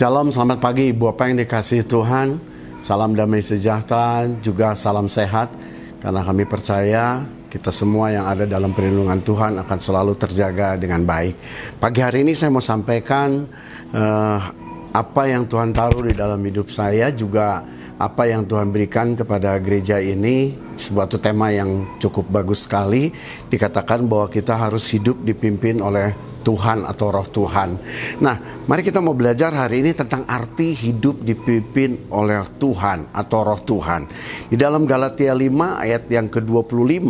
Shalom, selamat pagi Ibu Bapak yang dikasih Tuhan. Salam damai sejahtera, juga salam sehat. Karena kami percaya kita semua yang ada dalam perlindungan Tuhan akan selalu terjaga dengan baik. Pagi hari ini saya mau sampaikan uh, apa yang Tuhan taruh di dalam hidup saya juga apa yang Tuhan berikan kepada gereja ini sebuah tema yang cukup bagus sekali dikatakan bahwa kita harus hidup dipimpin oleh Tuhan atau roh Tuhan. Nah, mari kita mau belajar hari ini tentang arti hidup dipimpin oleh Tuhan atau roh Tuhan. Di dalam Galatia 5 ayat yang ke-25,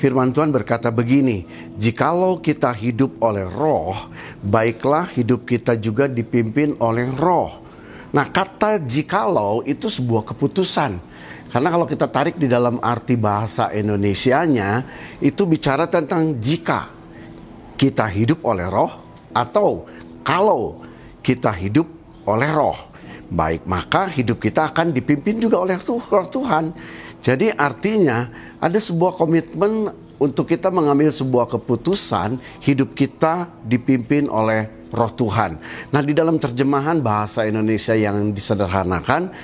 firman Tuhan berkata begini, "Jikalau kita hidup oleh roh, baiklah hidup kita juga dipimpin oleh roh." Nah, kata jikalau itu sebuah keputusan. Karena kalau kita tarik di dalam arti bahasa Indonesianya, itu bicara tentang jika kita hidup oleh roh atau kalau kita hidup oleh roh. Baik, maka hidup kita akan dipimpin juga oleh roh Tuhan. Jadi artinya ada sebuah komitmen untuk kita mengambil sebuah keputusan hidup kita dipimpin oleh roh Tuhan. Nah di dalam terjemahan bahasa Indonesia yang disederhanakan,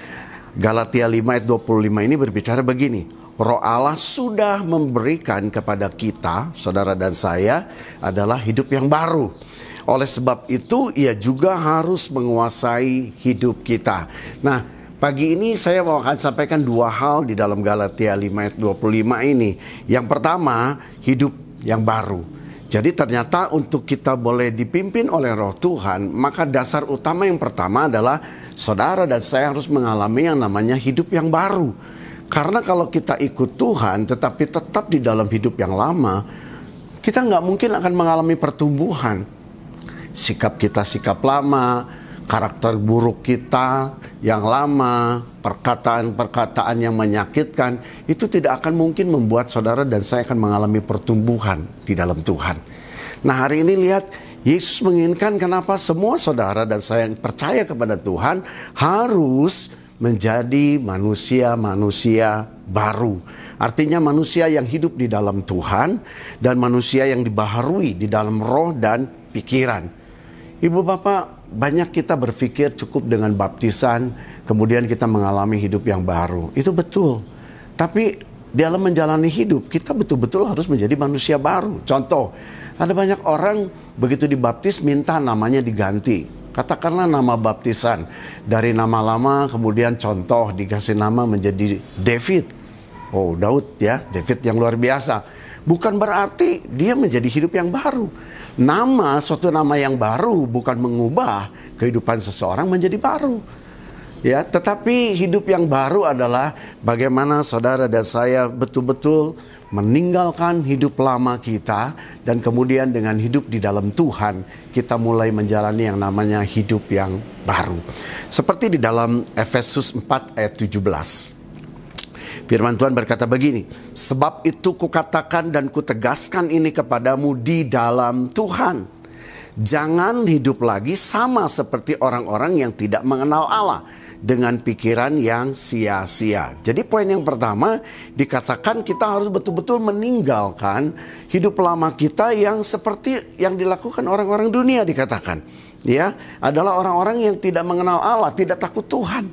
Galatia 5 ayat 25 ini berbicara begini. Roh Allah sudah memberikan kepada kita, saudara dan saya, adalah hidup yang baru. Oleh sebab itu, ia juga harus menguasai hidup kita. Nah, pagi ini saya mau akan sampaikan dua hal di dalam Galatia 5 ayat 25 ini. Yang pertama, hidup yang baru. Jadi ternyata untuk kita boleh dipimpin oleh roh Tuhan, maka dasar utama yang pertama adalah saudara dan saya harus mengalami yang namanya hidup yang baru. Karena kalau kita ikut Tuhan tetapi tetap di dalam hidup yang lama, kita nggak mungkin akan mengalami pertumbuhan. Sikap kita sikap lama, karakter buruk kita yang lama, perkataan-perkataan yang menyakitkan, itu tidak akan mungkin membuat saudara dan saya akan mengalami pertumbuhan di dalam Tuhan. Nah hari ini lihat, Yesus menginginkan kenapa semua saudara dan saya yang percaya kepada Tuhan harus menjadi manusia-manusia baru. Artinya manusia yang hidup di dalam Tuhan dan manusia yang dibaharui di dalam roh dan pikiran. Ibu bapak banyak kita berpikir cukup dengan baptisan, kemudian kita mengalami hidup yang baru. Itu betul. Tapi dalam menjalani hidup, kita betul-betul harus menjadi manusia baru. Contoh, ada banyak orang begitu dibaptis minta namanya diganti. Katakanlah nama baptisan. Dari nama lama kemudian contoh dikasih nama menjadi David. Oh Daud ya, David yang luar biasa. Bukan berarti dia menjadi hidup yang baru Nama suatu nama yang baru bukan mengubah kehidupan seseorang menjadi baru. Ya, tetapi hidup yang baru adalah bagaimana saudara dan saya betul-betul meninggalkan hidup lama kita dan kemudian dengan hidup di dalam Tuhan kita mulai menjalani yang namanya hidup yang baru. Seperti di dalam Efesus 4 ayat 17. Firman Tuhan berkata begini, sebab itu kukatakan dan kutegaskan ini kepadamu di dalam Tuhan. Jangan hidup lagi sama seperti orang-orang yang tidak mengenal Allah dengan pikiran yang sia-sia. Jadi poin yang pertama dikatakan kita harus betul-betul meninggalkan hidup lama kita yang seperti yang dilakukan orang-orang dunia dikatakan. Ya, adalah orang-orang yang tidak mengenal Allah, tidak takut Tuhan.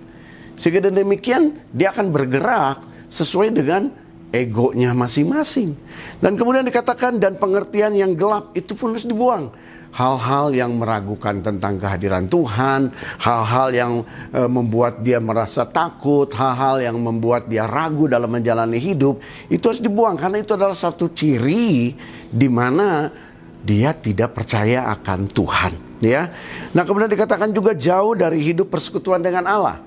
Sehingga demikian dia akan bergerak sesuai dengan egonya masing-masing. Dan kemudian dikatakan dan pengertian yang gelap itu pun harus dibuang. Hal-hal yang meragukan tentang kehadiran Tuhan, hal-hal yang e, membuat dia merasa takut, hal-hal yang membuat dia ragu dalam menjalani hidup, itu harus dibuang karena itu adalah satu ciri di mana dia tidak percaya akan Tuhan, ya. Nah, kemudian dikatakan juga jauh dari hidup persekutuan dengan Allah.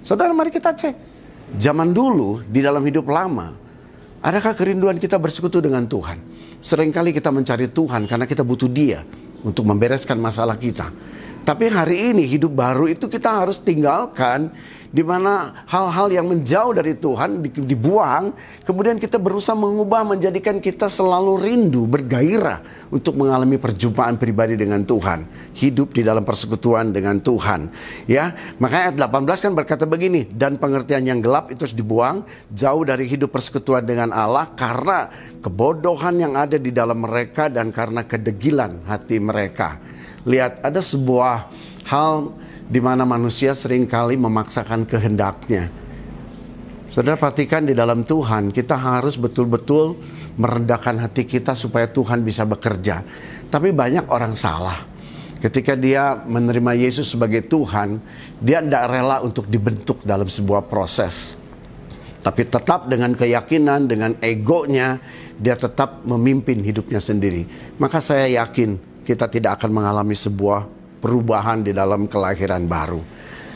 Saudara, mari kita cek Zaman dulu di dalam hidup lama, adakah kerinduan kita bersekutu dengan Tuhan? Seringkali kita mencari Tuhan karena kita butuh Dia untuk membereskan masalah kita. Tapi hari ini hidup baru itu kita harus tinggalkan di mana hal-hal yang menjauh dari Tuhan dibuang, kemudian kita berusaha mengubah menjadikan kita selalu rindu, bergairah untuk mengalami perjumpaan pribadi dengan Tuhan, hidup di dalam persekutuan dengan Tuhan. Ya, makanya ayat 18 kan berkata begini, dan pengertian yang gelap itu harus dibuang, jauh dari hidup persekutuan dengan Allah karena kebodohan yang ada di dalam mereka dan karena kedegilan hati mereka. Lihat, ada sebuah hal di mana manusia sering kali memaksakan kehendaknya. Saudara perhatikan di dalam Tuhan kita harus betul-betul merendahkan hati kita supaya Tuhan bisa bekerja. Tapi banyak orang salah. Ketika dia menerima Yesus sebagai Tuhan, dia tidak rela untuk dibentuk dalam sebuah proses. Tapi tetap dengan keyakinan, dengan egonya, dia tetap memimpin hidupnya sendiri. Maka saya yakin kita tidak akan mengalami sebuah perubahan di dalam kelahiran baru.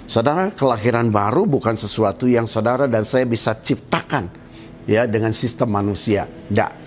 Saudara, kelahiran baru bukan sesuatu yang saudara dan saya bisa ciptakan ya dengan sistem manusia. Tidak.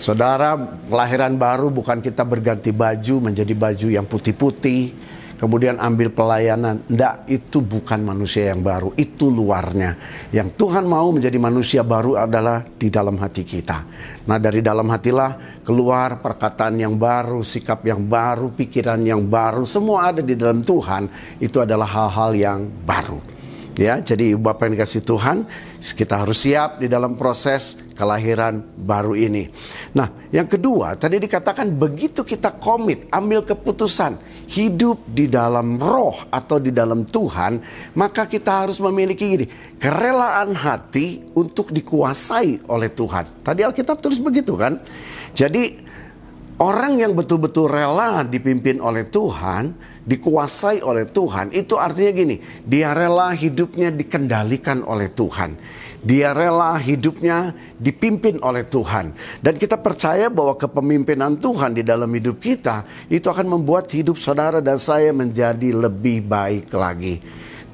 Saudara, kelahiran baru bukan kita berganti baju menjadi baju yang putih-putih, kemudian ambil pelayanan. Tidak, itu bukan manusia yang baru, itu luarnya. Yang Tuhan mau menjadi manusia baru adalah di dalam hati kita. Nah dari dalam hatilah keluar perkataan yang baru, sikap yang baru, pikiran yang baru, semua ada di dalam Tuhan. Itu adalah hal-hal yang baru. Ya, jadi Bapak yang dikasih Tuhan, kita harus siap di dalam proses kelahiran baru ini. Nah, yang kedua, tadi dikatakan begitu kita komit, ambil keputusan, hidup di dalam roh atau di dalam Tuhan, maka kita harus memiliki gini, kerelaan hati untuk dikuasai oleh Tuhan. Tadi Alkitab tulis begitu kan? Jadi orang yang betul-betul rela dipimpin oleh Tuhan, dikuasai oleh Tuhan, itu artinya gini, dia rela hidupnya dikendalikan oleh Tuhan. Dia rela hidupnya dipimpin oleh Tuhan. Dan kita percaya bahwa kepemimpinan Tuhan di dalam hidup kita itu akan membuat hidup saudara dan saya menjadi lebih baik lagi.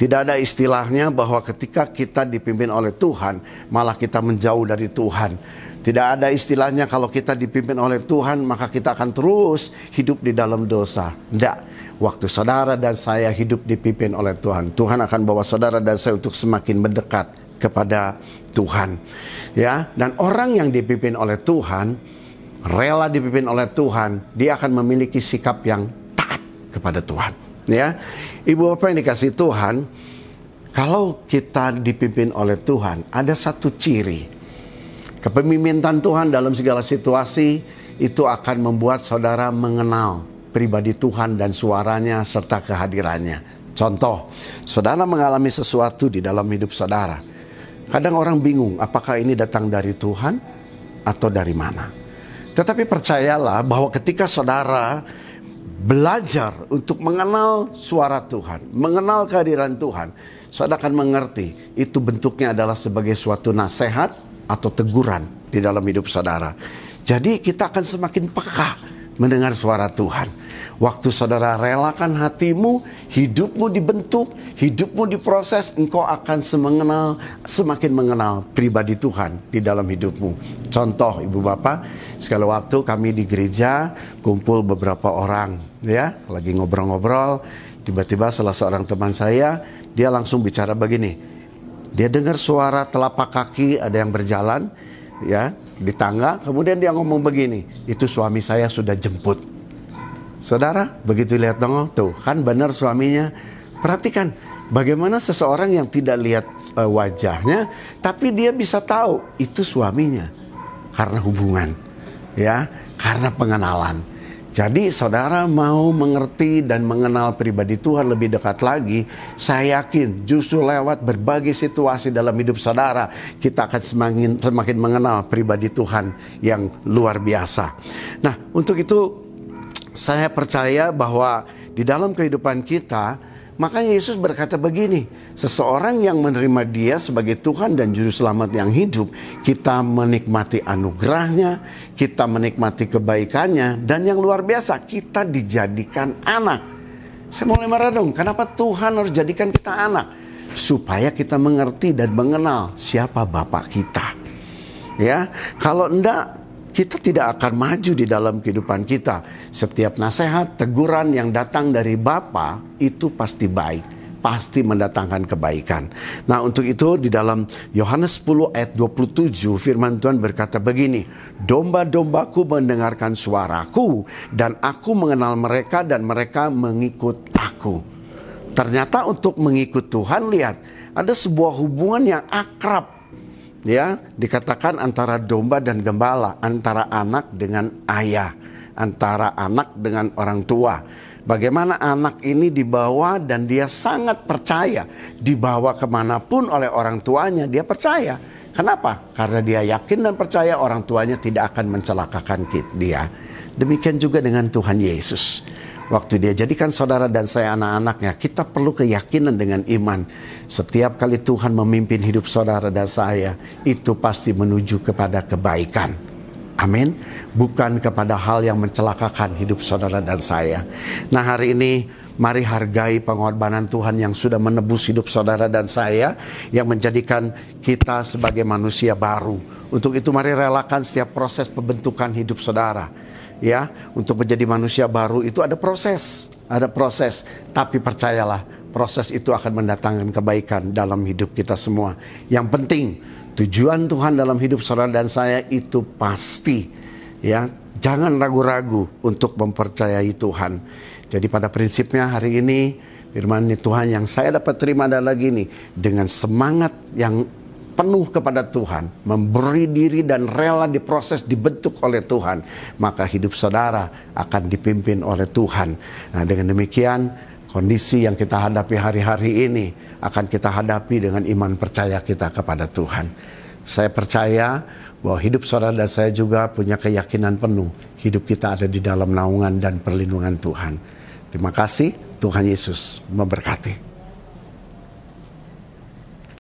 Tidak ada istilahnya bahwa ketika kita dipimpin oleh Tuhan, malah kita menjauh dari Tuhan. Tidak ada istilahnya kalau kita dipimpin oleh Tuhan maka kita akan terus hidup di dalam dosa. Tidak. Waktu saudara dan saya hidup dipimpin oleh Tuhan, Tuhan akan bawa saudara dan saya untuk semakin mendekat kepada Tuhan. Ya, dan orang yang dipimpin oleh Tuhan, rela dipimpin oleh Tuhan, dia akan memiliki sikap yang taat kepada Tuhan. Ya. Ibu Bapak yang dikasih Tuhan, kalau kita dipimpin oleh Tuhan, ada satu ciri Kepemimpinan Tuhan dalam segala situasi itu akan membuat saudara mengenal pribadi Tuhan dan suaranya serta kehadirannya. Contoh, saudara mengalami sesuatu di dalam hidup saudara. Kadang orang bingung apakah ini datang dari Tuhan atau dari mana. Tetapi percayalah bahwa ketika saudara belajar untuk mengenal suara Tuhan, mengenal kehadiran Tuhan, saudara akan mengerti itu bentuknya adalah sebagai suatu nasihat atau teguran di dalam hidup saudara. Jadi kita akan semakin peka mendengar suara Tuhan. Waktu saudara relakan hatimu, hidupmu dibentuk, hidupmu diproses, engkau akan semengenal, semakin mengenal pribadi Tuhan di dalam hidupmu. Contoh ibu bapak, sekali waktu kami di gereja kumpul beberapa orang, ya, lagi ngobrol-ngobrol, tiba-tiba salah seorang teman saya, dia langsung bicara begini, dia dengar suara telapak kaki ada yang berjalan ya di tangga. Kemudian dia ngomong begini, itu suami saya sudah jemput. Saudara, begitu lihat dong, tuh kan benar suaminya. Perhatikan bagaimana seseorang yang tidak lihat uh, wajahnya, tapi dia bisa tahu itu suaminya karena hubungan, ya, karena pengenalan. Jadi saudara mau mengerti dan mengenal pribadi Tuhan lebih dekat lagi, saya yakin justru lewat berbagai situasi dalam hidup saudara, kita akan semakin semakin mengenal pribadi Tuhan yang luar biasa. Nah, untuk itu saya percaya bahwa di dalam kehidupan kita Makanya Yesus berkata begini, seseorang yang menerima dia sebagai Tuhan dan Juru Selamat yang hidup, kita menikmati anugerahnya, kita menikmati kebaikannya, dan yang luar biasa, kita dijadikan anak. Saya mulai merenung, kenapa Tuhan harus jadikan kita anak? Supaya kita mengerti dan mengenal siapa Bapak kita. Ya, kalau enggak kita tidak akan maju di dalam kehidupan kita. Setiap nasihat, teguran yang datang dari Bapa itu pasti baik, pasti mendatangkan kebaikan. Nah, untuk itu di dalam Yohanes 10 ayat 27 firman Tuhan berkata begini, "Domba-dombaku mendengarkan suaraku dan aku mengenal mereka dan mereka mengikut aku." Ternyata untuk mengikut Tuhan lihat, ada sebuah hubungan yang akrab ya dikatakan antara domba dan gembala, antara anak dengan ayah, antara anak dengan orang tua. Bagaimana anak ini dibawa dan dia sangat percaya. Dibawa ke mana pun oleh orang tuanya, dia percaya. Kenapa? Karena dia yakin dan percaya orang tuanya tidak akan mencelakakan dia. Demikian juga dengan Tuhan Yesus. Waktu dia jadikan saudara dan saya anak-anaknya, kita perlu keyakinan dengan iman. Setiap kali Tuhan memimpin hidup saudara dan saya, itu pasti menuju kepada kebaikan. Amin. Bukan kepada hal yang mencelakakan hidup saudara dan saya. Nah hari ini mari hargai pengorbanan Tuhan yang sudah menebus hidup saudara dan saya. Yang menjadikan kita sebagai manusia baru. Untuk itu mari relakan setiap proses pembentukan hidup saudara ya untuk menjadi manusia baru itu ada proses ada proses. Tapi percayalah proses itu akan mendatangkan kebaikan dalam hidup kita semua. Yang penting tujuan Tuhan dalam hidup saudara dan saya itu pasti ya jangan ragu-ragu untuk mempercayai Tuhan. Jadi pada prinsipnya hari ini firman Tuhan yang saya dapat terima adalah gini dengan semangat yang penuh kepada Tuhan, memberi diri dan rela diproses, dibentuk oleh Tuhan, maka hidup saudara akan dipimpin oleh Tuhan. Nah, dengan demikian kondisi yang kita hadapi hari-hari ini akan kita hadapi dengan iman percaya kita kepada Tuhan. Saya percaya bahwa hidup saudara dan saya juga punya keyakinan penuh hidup kita ada di dalam naungan dan perlindungan Tuhan. Terima kasih, Tuhan Yesus memberkati.